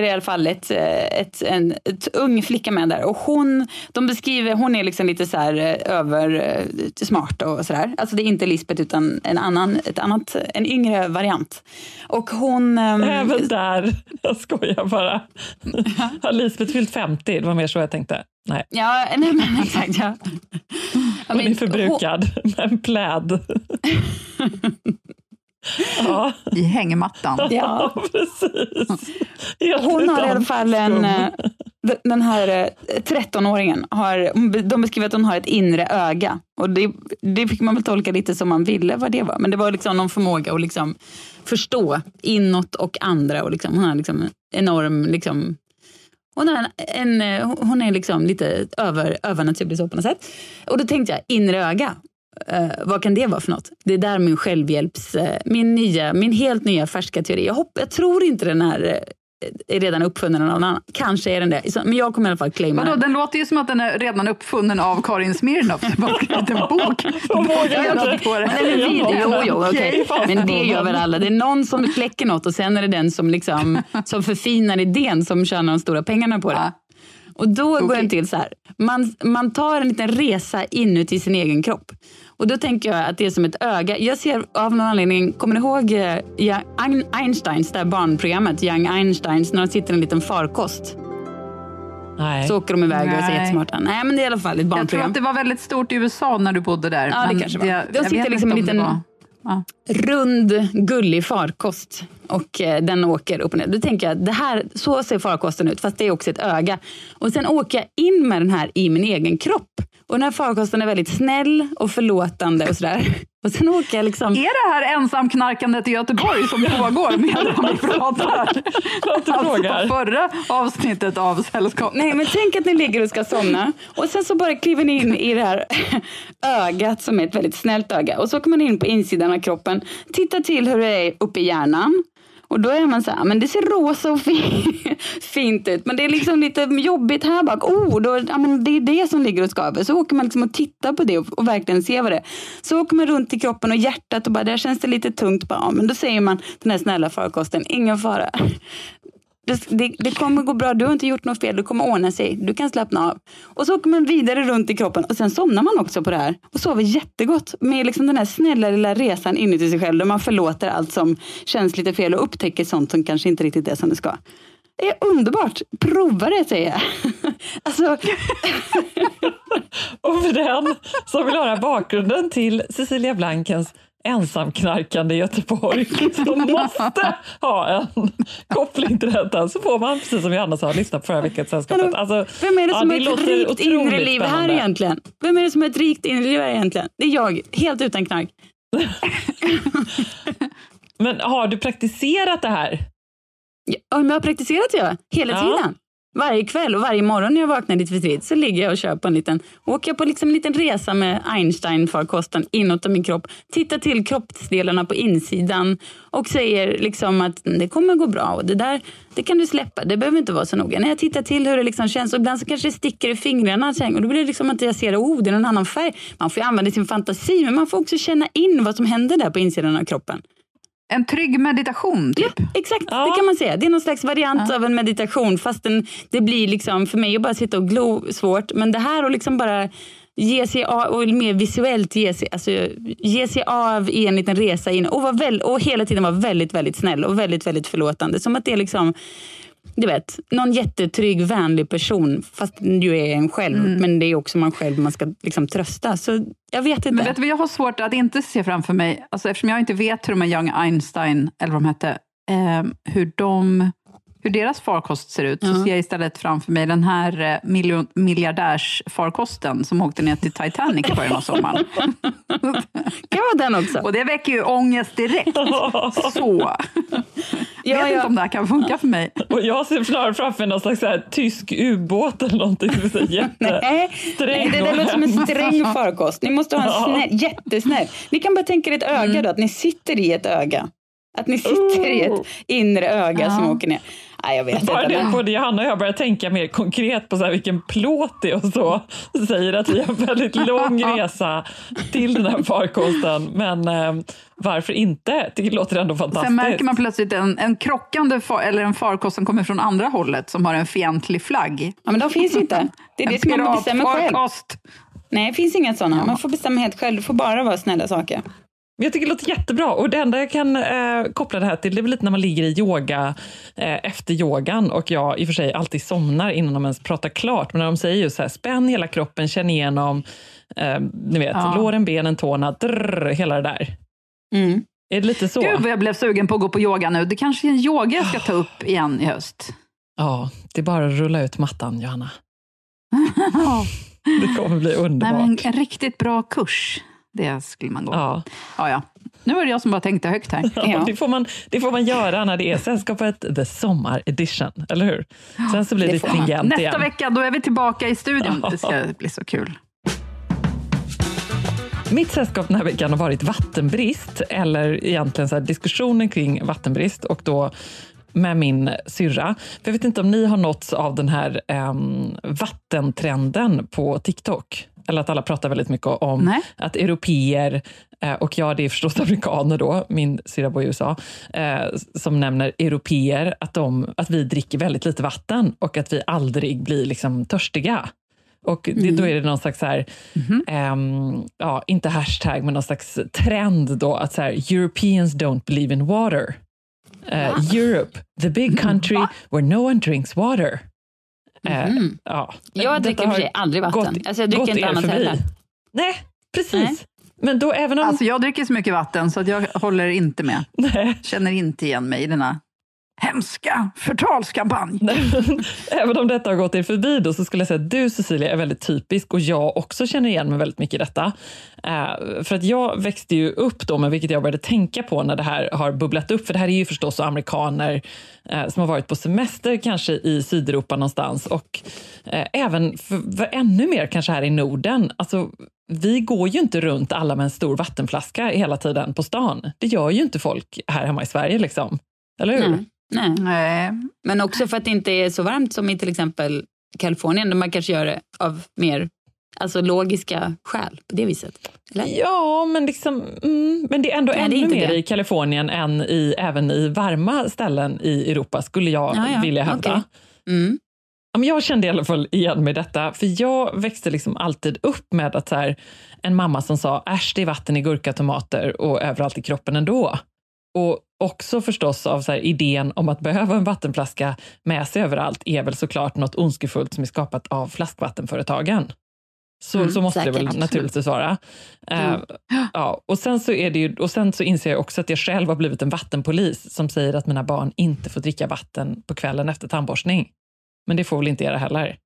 det, i alla fall- ett, eh, ett, en ett ung flicka med där. Och hon, de beskriver, hon är liksom lite så här eh, över eh, smart och sådär. Alltså det är inte Lisbeth utan en annan, ett annat, en yngre variant. Och hon... ehm, Även där. Jag skojar bara. Har Lisbeth fyllt 50? Det var mer så jag tänkte. Nej, Ja, nej men exakt. Ja. hon är förbrukad. Med en pläd. Ja, I hängmattan. Ja. precis. Helt Hon har i alla fall en... Den här eh, 13-åringen, har, de beskriver att hon har ett inre öga. Och det, det fick man väl tolka lite som man ville vad det var. Men det var liksom någon förmåga att liksom förstå inåt och andra. Och liksom, hon har liksom en enorm... Liksom, hon, har en, en, eh, hon är liksom lite över, övernaturlig så på något sätt. Och då tänkte jag, inre öga. Uh, vad kan det vara för något? Det är där min självhjälps... uh, min, nya, min helt nya färska teori. Jag, hopp, jag tror inte den här är redan uppfunnen av någon annan. Kanske är den det. Men jag kommer i alla fall claima Vadå, den. den låter ju som att den är redan uppfunnen av Karin Smirnoff har skrivit en bok. på det. Nej, men jo, jo, det gör väl alla. Det är någon som kläcker något och sen är det den som, liksom, som förfinar idén som tjänar de stora pengarna på det. Ja. Och då går Okej. den till så här. Man, man tar en liten resa inuti sin egen kropp. Och då tänker jag att det är som ett öga. Jag ser av någon anledning, kommer ni ihåg eh, ja, Ein- Einsteins, det här barnprogrammet, Young Einsteins, när de sitter i en liten farkost. Nej. Så åker de iväg och är så Nej. jättesmarta. Nej men det är i alla fall ett Jag tror barnprogram. att det var väldigt stort i USA när du bodde där. Ja, det kanske var. jag- De jag sitter liksom inte en det liten- Ja. rund, gullig farkost och eh, den åker upp och ner. Då tänker jag, det här, så ser farkosten ut, fast det är också ett öga. Och sen åker jag in med den här i min egen kropp. Och den här farkosten är väldigt snäll och förlåtande och sådär. Och sen åker jag liksom... Är det här ensamknarkandet i Göteborg som pågår medan vi pratar? Alltså förra avsnittet av Sällskap. Nej, men tänk att ni ligger och ska somna och sen så bara kliver ni in i det här ögat som är ett väldigt snällt öga och så kommer man in på insidan av kroppen, tittar till hur det är uppe i hjärnan och då är man så här, ah, men det ser rosa och fint ut, men det är liksom lite jobbigt här bak. Oh, då, ja, men det är det som ligger och skaver. Så åker man liksom och tittar på det och, och verkligen ser vad det är. Så åker man runt i kroppen och hjärtat och bara, där känns det lite tungt. Bara, ja, men då säger man den här snälla farkosten, ingen fara. Det, det, det kommer gå bra, du har inte gjort något fel, det kommer ordna sig, du kan slappna av. Och så åker man vidare runt i kroppen och sen somnar man också på det här och sover jättegott med liksom den här snälla lilla resan inuti sig själv där man förlåter allt som känns lite fel och upptäcker sånt som kanske inte riktigt är som det ska. Det är underbart, prova det säger jag. alltså, Och för den som vill höra bakgrunden till Cecilia Blankens ensamknarkande i Göteborg som måste ha en koppling till detta så får man, precis som Johanna sa, lyssna på förra veckans Sällskapet. Alltså, vem är det ja, som har ett rikt inre liv här spännande. egentligen? Vem är det som har ett rikt inre liv här egentligen? Det är jag, helt utan knark. Men har du praktiserat det här? Ja, men jag har praktiserat jag hela Ja. tiden. Varje kväll och varje morgon när jag vaknar lite för tidigt så ligger jag och kör på en liten, åker jag på liksom en liten resa med Einstein-farkosten inåt min kropp, tittar till kroppsdelarna på insidan och säger liksom att det kommer gå bra och det där det kan du släppa, det behöver inte vara så noga. När jag tittar till hur det liksom känns och ibland så kanske det sticker i fingrarna och då blir det liksom att jag ser oh, det är någon annan färg. Man får ju använda sin fantasi men man får också känna in vad som händer där på insidan av kroppen. En trygg meditation, typ. Ja, exakt. Det kan man säga. Det är någon slags variant av en meditation fast den, det blir liksom för mig att bara sitta och glo svårt. Men det här att liksom bara ge sig av och mer visuellt ge sig, alltså, ge sig av i en liten resa in och, vara väl, och hela tiden vara väldigt, väldigt snäll och väldigt, väldigt förlåtande. Som att det är liksom du vet, någon jättetrygg, vänlig person fast du är en själv. Mm. Men det är också man själv man ska liksom trösta. Så jag vet inte. Men vet du jag har svårt att inte se framför mig? Alltså, eftersom jag inte vet hur de här Young Einstein, eller vad de hette, eh, hur de hur deras farkost ser ut, så Ja. ser jag istället framför mig den här eh, miljon- miljardärsfarkosten som åkte ner till Titanic i början av sommaren. kan vara den också. Och det väcker ju ångest direkt. Så. Ja, vet ja. inte om det här kan funka för mig. Och jag ser snarare framför mig någon slags så här, tysk ubåt eller någonting. så jättesträng nej, det där låter som en sträng farkost. Ni måste ha en Ja. snäll, jättesnäll. Ni kan bara tänka er ett öga då, att ni sitter i ett öga. Att ni sitter i ett inre öga som åker ner. Nej, jag vet Bara inte. det, men- både Johanna och jag börjar tänka mer konkret på så här vilken plåt det är och så. Säger att vi har en väldigt lång resa till den här farkosten. Men eh, varför inte? Det låter ändå fantastiskt. Sen märker man plötsligt en, en krockande far, eller en farkost som kommer från andra hållet som har en fientlig flagg. Ja, men de finns inte. Det är det En som man får bestämma själv. Nej, det finns inga sådana. Man får bestämma helt själv. Det får bara vara snälla saker. Men Jag tycker det låter jättebra och det enda jag kan eh, koppla det här till det är väl lite när man ligger i yoga eh, efter yogan och jag i och för sig alltid somnar innan de ens pratar klart. Men när de säger just så här, spänn hela kroppen, känn igenom, eh, ni vet, Ja. låren, benen, tårna, drrr, hela det där. Mm. Är det lite så? Gud vad jag blev sugen på att gå på yoga nu. Det kanske är en yoga jag ska ta upp igen i höst. Ja, det är bara att rulla ut mattan, Johanna. Det kommer bli Nej, underbart. men en riktigt bra kurs, det skulle man gå. Ja. Ja, ja. Nu var det jag som bara tänkte högt här. Ja, det, får man, det får man göra när det är Sällskapet The Sommar Edition, eller hur? Sen så blir det, Det man. stringent Nästa igen. vecka, då är vi tillbaka i studion. Det ska bli så kul. Mitt sällskap den här veckan har varit vattenbrist, eller egentligen så diskussionen kring vattenbrist och då med min syrra. För jag vet inte om ni har nåtts av den här em, vattentrenden på TikTok? Eller att alla pratar väldigt mycket om Nej. att europeer, eh, och ja, det är förstås amerikaner då, min syrra bor i USA, eh, som nämner europeer, att, de, att vi dricker väldigt lite vatten och att vi aldrig blir liksom törstiga. Och det, då är det någon slags så här, ehm, ja, inte hashtag, men någon slags trend då att så här, Europeans don't believe in water. Eh, Europe, the big country where no one drinks water. Eh, Mhm. ja. Jag dricker för sig aldrig vatten. gått- Alltså, jag dricker inte annat förbi. heller. Nej, precis. Nej. Men då även om... Alltså jag dricker så mycket vatten så att jag håller inte med. Nej. Känner inte igen mig i denna hemska förtalskampanj. Även om detta har gått er förbi då, så skulle jag säga att du Cecilia är väldigt typisk och jag också känner igen mig väldigt mycket i detta. Eh, för att jag växte ju upp då med, vilket jag började tänka på när det här har bubblat upp, för det här är ju förstås amerikaner eh, som har varit på semester kanske i Sydeuropa någonstans och eh, även för, för ännu mer kanske här i Norden. Alltså, vi går ju inte runt alla med en stor vattenflaska hela tiden på stan. Det gör ju inte folk här hemma i Sverige liksom. Eller hur? Nej. Nej. Nej. Men också för att det inte är så varmt som i till exempel Kalifornien, där man kanske gör det av mer alltså, logiska skäl på det viset. Eller? Ja, men, liksom, mm, men det är ändå Nej, är ännu inte mer det. i Kalifornien än i, även i varma ställen i Europa, skulle jag Ja, ja, vilja hävda. okej. Mm. Jag kände i alla fall igen med detta, för jag växte liksom alltid upp med att så här, en mamma som sa äsch, det är vatten i gurka, tomater och överallt i kroppen ändå. Och också förstås av så här, idén om att behöva en vattenflaska med sig överallt är väl såklart något ondskefullt som är skapat av flaskvattenföretagen. Så, Mm, så måste det säkert. väl naturligtvis vara. Eh, ja, och, sen så är det ju, och sen så inser jag också att jag själv har blivit en vattenpolis som säger att mina barn inte får dricka vatten på kvällen efter tandborstning. Men det får väl inte era heller?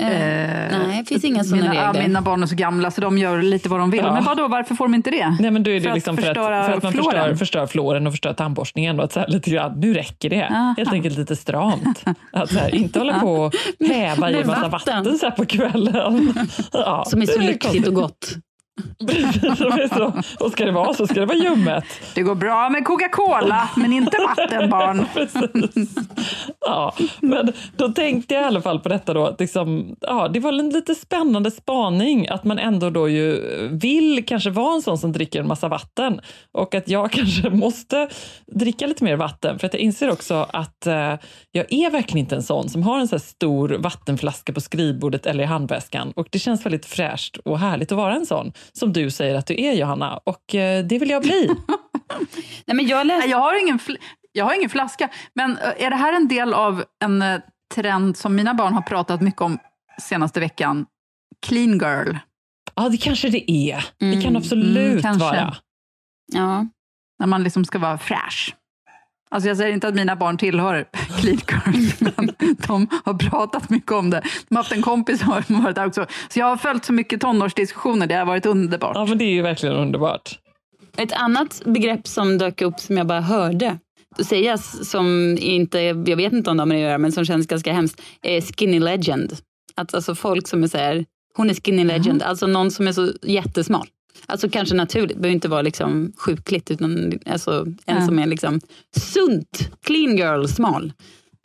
Eh, nej, det finns inga sådana mina, regler. mina barn är så gamla så de gör lite vad de vill. Ja. Men vadå, varför får de inte det? Nej, men då är det För att liksom för, att, för att man floren? förstör, förstör floren och förstör tandborstningen. Och att så här, lite grann, nu räcker det. Aha. Helt enkelt lite stramt. Att här, inte hålla på och häva i en massa vatten. vatten, så här på kvällen. Ja, Som är så lyxigt och gott. Och ska det vara så ska det vara ljummet. Det går bra med Coca-Cola, men inte vatten barn. Ja, men då tänkte jag i alla fall på detta då, att liksom, ja, det var en lite spännande spaning att man ändå då ju vill kanske vara en sån som dricker en massa vatten och att jag kanske måste dricka lite mer vatten för att jag inser också att eh, jag är verkligen inte en sån som har en så stor vattenflaska på skrivbordet eller i handväskan och det känns väldigt fräscht och härligt att vara en sån som du säger att du är Johanna och eh, det vill jag bli. Nej, men jag läste... Nej, Jag har, ingen fl- jag har ingen flaska. Men eh, är det här en del av en eh, trend som mina barn har pratat mycket om senaste veckan? Clean girl. Ja, det kanske det är. Det kan Mm, absolut mm, vara. Ja. När man liksom ska vara fräsch. Alltså jag säger inte att mina barn tillhör Clean Girls, men de har pratat mycket om det. De har haft en kompis som har varit där också. Så jag har följt så mycket tonårsdiskussioner, det har varit underbart. Ja, men det är ju verkligen underbart. Ett annat begrepp som dök upp som jag bara hörde sägas som inte, jag vet inte om de har med det att göra, men som känns ganska hemskt, är skinny legend. Att alltså folk som är så här, hon är skinny legend, alltså någon som är så jättesmal. Alltså kanske naturligt, det behöver inte vara liksom sjukligt, utan alltså en Ja. som är liksom sunt, clean girl, smal.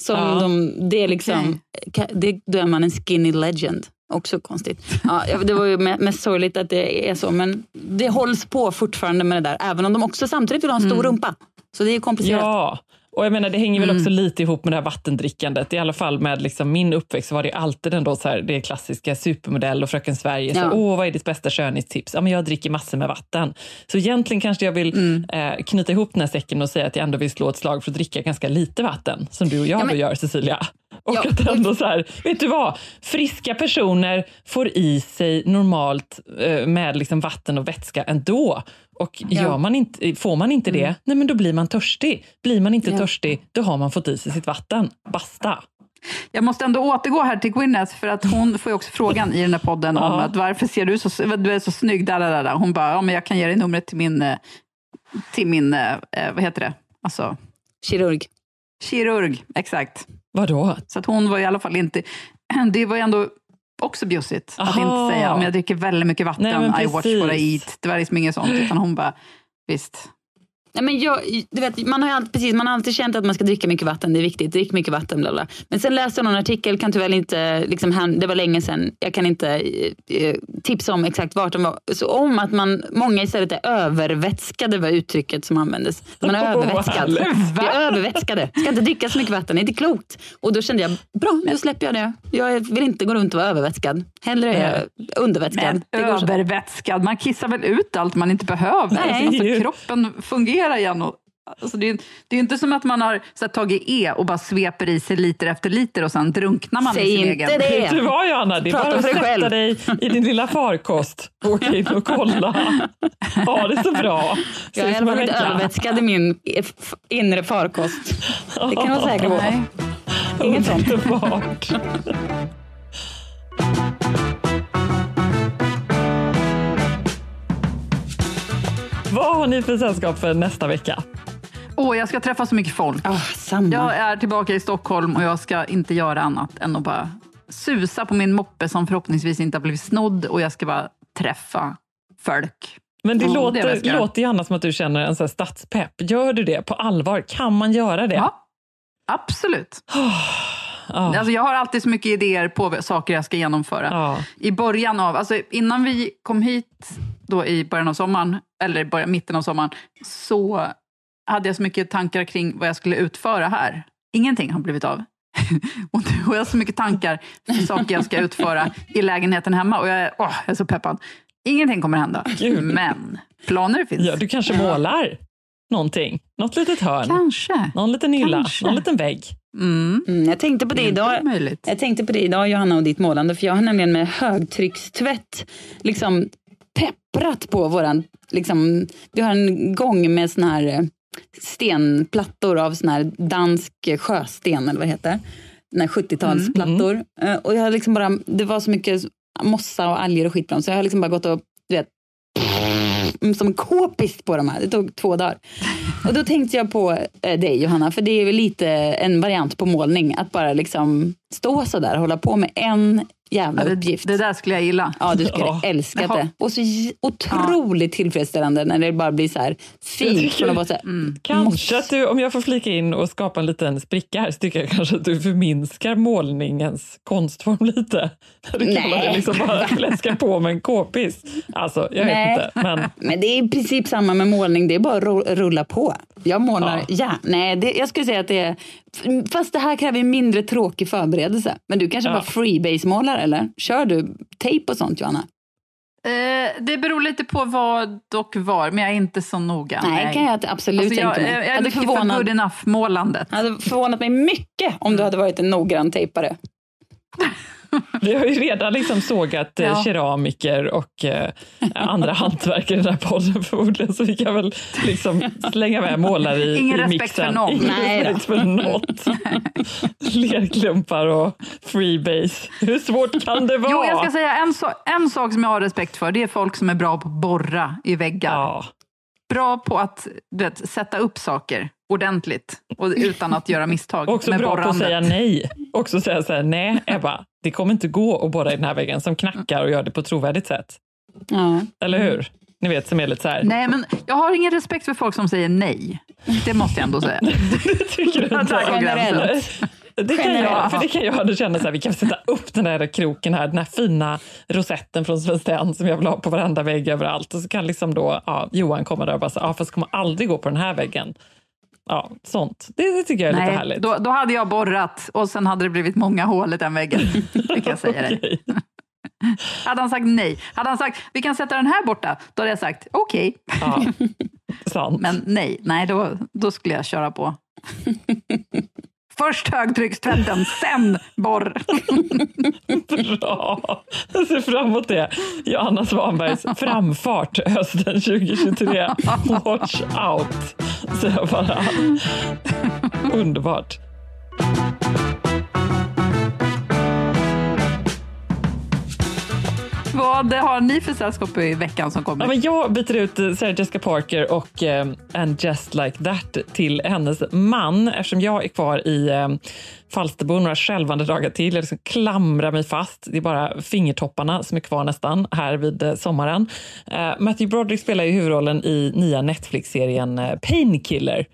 Som Ja. de, det är liksom, ka- det, då är man en skinny legend. Också konstigt. Ja, det var ju me- mest sorgligt att det är så, men det hålls på fortfarande med det där, även om de också samtidigt vill ha en stor rumpa. Så det är komplicerat. Ja, och jag menar det hänger väl Mm. också lite ihop med det här vattendrickandet. I alla fall med liksom min uppväxt var det alltid ändå så här, det klassiska supermodell och Fröken Sverige. Så, Ja. Åh, vad är ditt bästa skönhetstips? Ja, men jag dricker massor med vatten. Så egentligen kanske jag vill Mm. eh, knyta ihop den här säcken och säga att jag ändå vill slå ett slag för att dricka ganska lite vatten, som du och jag Ja, men- gör Cecilia. Och Ja, att ändå så här, vet du vad? Friska personer får i sig normalt eh, med liksom vatten och vätska ändå. Och Ja. gör man inte, får man inte det, nej men då blir man törstig. Blir man inte Ja. törstig, då har man fått i sig sitt vatten. Basta. Jag måste ändå återgå här till Gwyneth, för att hon får ju också frågan i den här podden om Ja. att varför ser du så, du är så snygg, där, där, där. Hon bara, ja men jag kan ge dig numret till min, eh, till min, eh, eh, vad heter det, alltså Kirurg. kirurg, exakt. Vadå? Så att hon var i alla fall inte, det var ju ändå också bjussigt att inte säga, om jag dricker väldigt mycket vatten, Nej, men I watch what I eat. Det var liksom inget sånt, utan hon bara, visst. Nej, men jag, du vet, man, har alltid, precis, man har alltid känt att man ska dricka mycket vatten, det är viktigt. Drick mycket vatten, bla bla. Men sen läste jag någon artikel, kan tyvärr inte, liksom, det var länge sedan, jag kan inte eh, eh, tipsa om exakt vart de var. Så om att man, många istället är övervätskade var uttrycket som användes. Man är övervätskad. Vi är övervätskade. Ska inte dricka så mycket vatten, det är inte klokt. Och då kände jag, bra, nu släpper jag det. Jag vill inte gå runt och vara övervätskad. Hellre är jag undervätskad. Men övervätskad, man kissar väl ut allt man inte behöver? Nej. Alltså, kroppen fungera igen. Och, alltså, det, är, det är inte som att man har så här, tagit E och bara sveper i sig liter efter liter och sen drunknar man Säg i sin inte egen. det. Vet du vad Johanna, det är Prata bara att sätta själv. dig i din lilla farkost. Åka in och kolla. Ha det så bra. Jag är i alla fall inte övervätskad i min inre farkost. Det kan jag vara säker på. Nej. Inget sånt. Vad har ni för sällskap för nästa vecka? Åh, jag ska träffa så mycket folk. Ah, samma. Jag är tillbaka i Stockholm och jag ska inte göra annat än att bara susa på min moppe som förhoppningsvis inte har blivit snodd och jag ska bara träffa folk. Men det det jag låter, göra. låter gärna som att du känner en sån här stadspepp. Gör du det på allvar? Kan man göra det? Ja, absolut. Ja. Alltså jag har alltid så mycket idéer på saker jag ska genomföra. Ja. I början av, alltså innan vi kom hit då i början av sommaren, eller början, mitten av sommaren, så hade jag så mycket tankar kring vad jag skulle utföra här. Ingenting har blivit av. och nu har jag så mycket tankar för saker jag ska utföra i lägenheten hemma och jag är, åh, jag är så peppad. Ingenting kommer hända, Gud. men planer finns. Ja, du kanske målar någonting? Något litet hörn? Kanske. Någon liten hylla? Kanske. Någon liten vägg? Mm. Mm, jag tänkte på det idag. Jag tänkte på det idag Johanna och ditt målande. För jag har nämligen med högtryckstvätt liksom pepprat på våran, liksom, vi har en gång med såna här eh, stenplattor av sån här dansk sjösten eller vad det heter. Här 70-talsplattor. Eh, Och jag har liksom bara, det var så mycket mossa och alger och skit på dem. Så jag har liksom bara gått och som en k-pist på de här. Det tog två dagar. Och då tänkte jag på eh, dig Johanna, för det är väl lite en variant på målning. Att bara liksom stå så där och hålla på med en jävla Ja, det, uppgift. det där skulle jag gilla. Ja, du skulle Ja. älska det. Och så otroligt tillfredsställande när det bara blir så här fint. tycker- vara så här, Mm. Kanske att du, om jag får flika in och skapa en liten spricka här, så tycker jag kanske att du förminskar målningens konstform lite. När du kallar Nej. det liksom bara fläska på med en k-pist. Alltså, jag Nej. vet inte. Men Men det är i princip samma med målning, det är bara att rulla på. Jag målar, Ja. ja. nej, det, jag skulle säga att det är, fast det här kräver mindre tråkig förberedelse. Men du kanske Ja. bara freebase-målar eller? Kör du tejp och sånt Johanna? Eh, det beror lite på vad och var, men jag är inte så noga. Nej, kan jag absolut Alltså, jag, tänka mig. jag är hade mycket för förvånat, good enough-målandet. hade förvånat mig mycket om du hade varit en noggrann tejpare. Vi har ju redan liksom sågat eh, Ja. keramiker och eh, andra hantverkare i den här podden förmodligen, så vi kan väl liksom slänga med målare i, Ingen i respekt mixen. för någon. Ingen Nej då. respekt för något. Lerklumpar och freebase. Hur svårt kan det vara? Jo, jag ska säga en, so- en sak som jag har respekt för. Det är folk som är bra på att borra i väggar. Bra på att du vet, sätta upp saker ordentligt och utan att göra misstag. Också med bra på att borrandet. säga nej. Också säga så här, nej Ebba, det kommer inte gå att borra i den här väggen som knackar och gör det på ett trovärdigt sätt. Eller hur? Ni vet, som är lite så här. Nej, men jag har ingen respekt för folk som säger nej. Det måste jag ändå säga. Tycker du inte? Gränsen. Det kan, jag, för det kan jag känna så här, vi kan sätta upp den där kroken här, den här fina rosetten från Svenskt Tenn som jag vill ha på varenda vägg överallt. Och så kan liksom då ja, Johan komma där och bara säga, ja, fast kommer aldrig gå på den här väggen. Ja, sånt. Det, det tycker jag är lite Nej, härligt. då, då hade jag borrat och sen hade det blivit många hål i den väggen. Det kan jag säga dig. Hade han sagt nej, hade han sagt vi kan sätta den här borta, då hade jag sagt okej. Ja, sant. Men nej, nej då, då skulle jag köra på. Först högtryckstvätten, sen borr. Bra! Jag ser fram emot det. Johanna Svanbergs framfart hösten 2023. Watch out, säger jag bara. Underbart. Vad har ni för sällskap i veckan som kommer? Ja, men jag byter ut eh, Sarah Jessica Parker och eh, And just like that till hennes man eftersom jag är kvar i eh, Falsterbo några skälvande dagar till. Jag liksom klamrar mig fast. Det är bara fingertopparna som är kvar nästan här vid eh, sommaren. Eh, Matthew Broderick spelar ju huvudrollen i nya Netflix-serien eh, Painkiller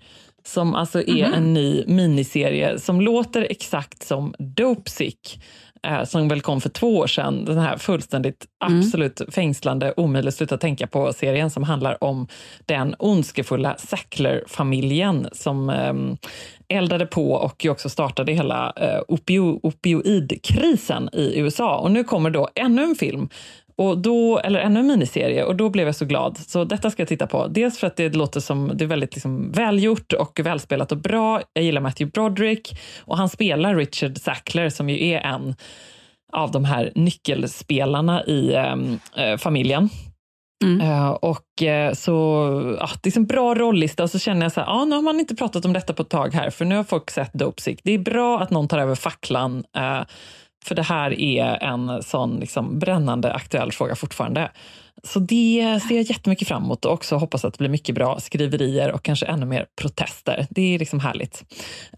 som alltså är Mhm. en ny miniserie som låter exakt som Dopesick eh, som väl kom för två år sedan. Den här fullständigt absolut fängslande, omöjligt att sluta tänka på serien som handlar om den ondskefulla Sackler-familjen som eh, eldade på och också startade hela eh, opio opioidkrisen i USA. Och nu kommer då ännu en film och då, eller ännu en miniserie och då blev jag så glad. Så detta ska jag titta på. Dels för att det låter som det är väldigt liksom välgjort och välspelat och bra. Jag gillar Matthew Broderick och han spelar Richard Sackler som ju är en av de här nyckelspelarna i eh, familjen. Eh, och eh, så, ja, det är en bra rollista och så känner jag så här, ja, nu har man inte pratat om detta på ett tag här, för nu har folk sett Dopesick. Det är bra att någon tar över facklan, för det här är en sån liksom, brännande aktuell fråga fortfarande. Så det ser jag jättemycket fram emot och också hoppas att det blir mycket bra skriverier och kanske ännu mer protester. Det är liksom härligt.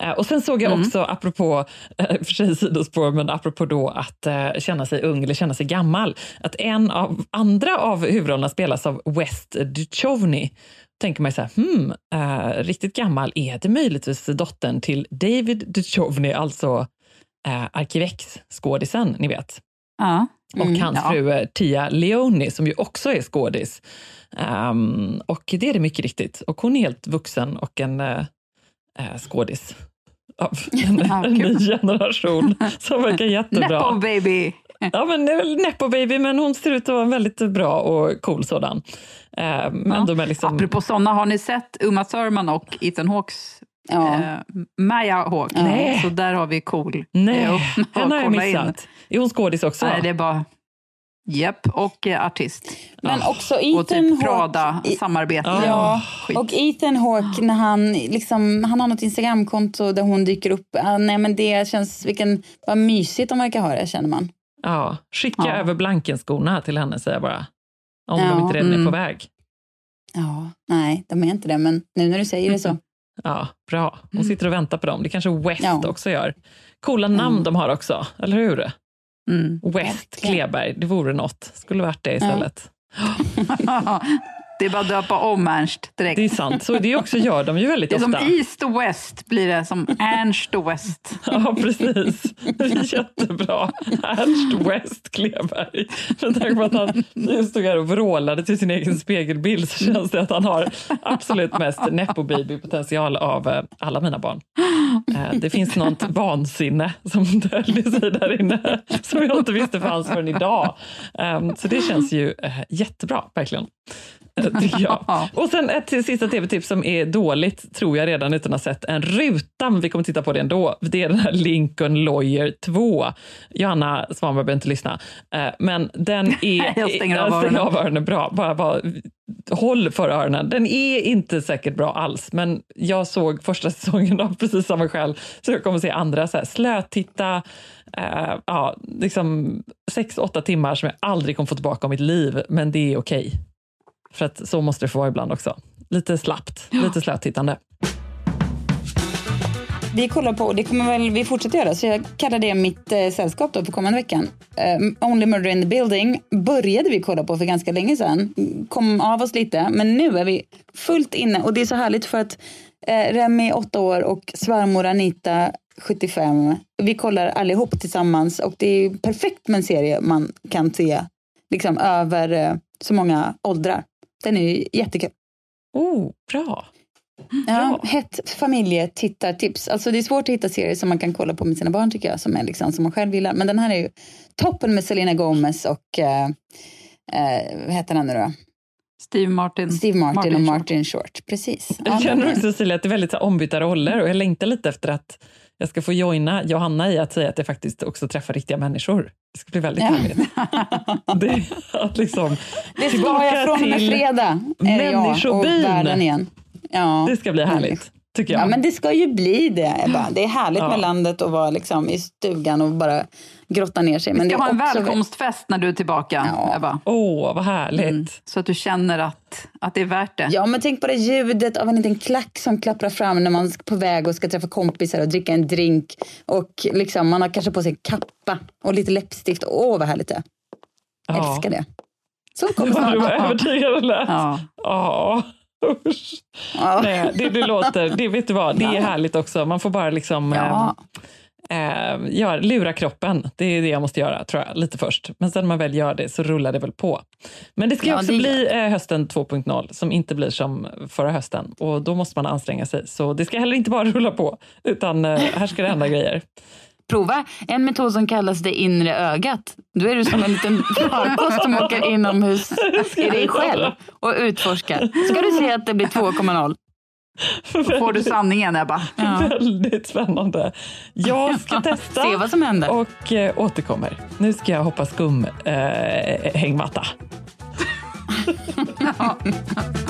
Eh, Och sen såg jag Mm. också, apropå, eh, för sig sidospår, men apropå då att eh, känna sig ung eller känna sig gammal, att en av andra av huvudrollerna spelas av West Duchovny. tänker man så här, hmm, eh, riktigt gammal, är det möjligtvis dottern till David Duchovny, alltså eh, Arkivex-skådisen, ni vet? Ja. och Mm, hans ja. fru eh, Tia Leoni som ju också är skådis. Ehm, och det är det mycket riktigt. Och hon är helt vuxen och en uh, skådis av en, Ja, en ny generation som verkar jättebra. Nepo baby! Ja, men det är väl Nepo baby, men hon ser ut att vara en väldigt bra och cool sådan. Ehm, men de är liksom... Apropå sådana, har ni sett Uma Thurman och Ethan Hawks eh, Maya Hawk? Nej. Så där har vi cool. Nej, eh, henne har jag kolla in. missat. Är hon skådis också? Nej, det är bara... Japp, och eh, artist. Men också och Ethan typ Hawke- Prada-samarbete. Ja, Skit. och Ethan Hawke, när han, liksom, han har något Instagramkonto där hon dyker upp. Ah, nej, men det känns, vilken, vad mysigt de verkar ha det, känner man. Ja, skicka Ja. över Blankenskorna till henne, säger jag bara. Om Ja, de inte redan är mm. på väg. Ja, nej, de är inte det, men nu när du säger det så. Ja, bra. Hon sitter och väntar på dem. Det kanske West Ja. också gör. Coola namn de har också, eller hur? Mm. West Kleberg, det vore något. Skulle varit det istället. det är bara att döpa om Ernst direkt. Det är sant, så det också gör de ju väldigt Det är som ofta. East och West blir det, som Ernst och West. Ja, precis. Det är jättebra. Ernst West Kleberg. Med tanke på att han nu stod här och vrålade till sin egen spegelbild så känns det att han har absolut mest nepo baby-potential av eh, alla mina barn. Eh, Det finns något vansinne som döljer sig där inne som jag inte visste fanns förrän idag. Eh, Så det känns ju eh, jättebra, verkligen. tycker jag. Och sen ett till sista tv-tips som är dåligt, tror jag redan utan att ha sett en ruta, men vi kommer titta på det ändå. Det är den här Lincoln Lawyer 2. Johanna Svanberg behöver inte lyssna. Eh, Men den är... Jag stänger av jag stänger öronen. av öronen. Bra, bara, bara håll för öronen. Den är inte säkert bra alls, men jag såg första säsongen av precis samma skäl, så jag kommer se andra. Så här, slötitta, eh, ja, liksom sex, åtta timmar som jag aldrig kommer få tillbaka av mitt liv, men det är okej. För att så måste det få vara ibland också. Lite slappt, lite slötittande. Vi kollar på, det kommer väl vi fortsätta göra, så jag kallar det mitt eh, sällskap då för kommande veckan. Eh, Only Murder in the Building började vi kolla på för ganska länge sedan. Kom av oss lite, men nu är vi fullt inne och det är så härligt för att eh, Remi, åtta år och svärmor Anita, 75. Vi kollar allihop tillsammans och det är perfekt med en serie man kan se liksom över eh, så många åldrar. Den är ju jättekul. Oh, bra. Ja, hett familjetittartips. Alltså det är svårt att hitta serier som man kan kolla på med sina barn tycker jag, som, är liksom, som man själv gillar. Men den här är ju toppen med Selena Gomez och, eh, eh, vad heter han nu då? Steve Martin. Steve Martin, Martin och Short. Martin Short. Precis. Jag känner också Cecilia, att det är väldigt ombytta roller och jag längtar lite efter att jag ska få joina Johanna i att säga att jag faktiskt också träffar riktiga människor. Det ska bli väldigt härligt. Det, att liksom, Det ska jag från och med fredag. Är det jag och världen igen. Ja. Det ska bli härligt, tycker jag. Ja, men det ska ju bli det, Ebba. Det är härligt Ja. med landet och vara liksom i stugan och bara grotta ner sig. Vi Men ska det är ha en också välkomstfest när du är tillbaka, Ebba. Åh, vad härligt. Mm, så att du känner att, att det är värt det. Ja, men tänk på det ljudet av en liten klack som klapprar fram när man är på väg och ska träffa kompisar och dricka en drink. Och liksom, man har kanske på sig kappa och lite läppstift. Åh, vad härligt det är. Ja. älskar det. Så kommer Vad du var snart. övertygad det lät. Ja. Ja. Usch. Nej, det, det låter, det vet du vad, det är Ja. härligt också. Man får bara liksom Ja. eh, eh, gör, lura kroppen. Det är det jag måste göra, tror jag, lite först. Men sen när man väl gör det så rullar det väl på. Men det ska Ja, också det bli eh, hösten 2.0 som inte blir som förra hösten. Och då måste man anstränga sig. Så det ska heller inte bara rulla på, utan eh, här ska det hända grejer. Prova en metod som kallas det inre ögat. Då är du som en liten farkost som åker inomhus i dig själv och utforskar. Så ska du se att det blir 2,0. Då får du sanningen, Ebba. Väldigt spännande. Jag ska testa Se vad som händer. och eh, återkommer. Nu ska jag hoppa skum eh, hängmatta.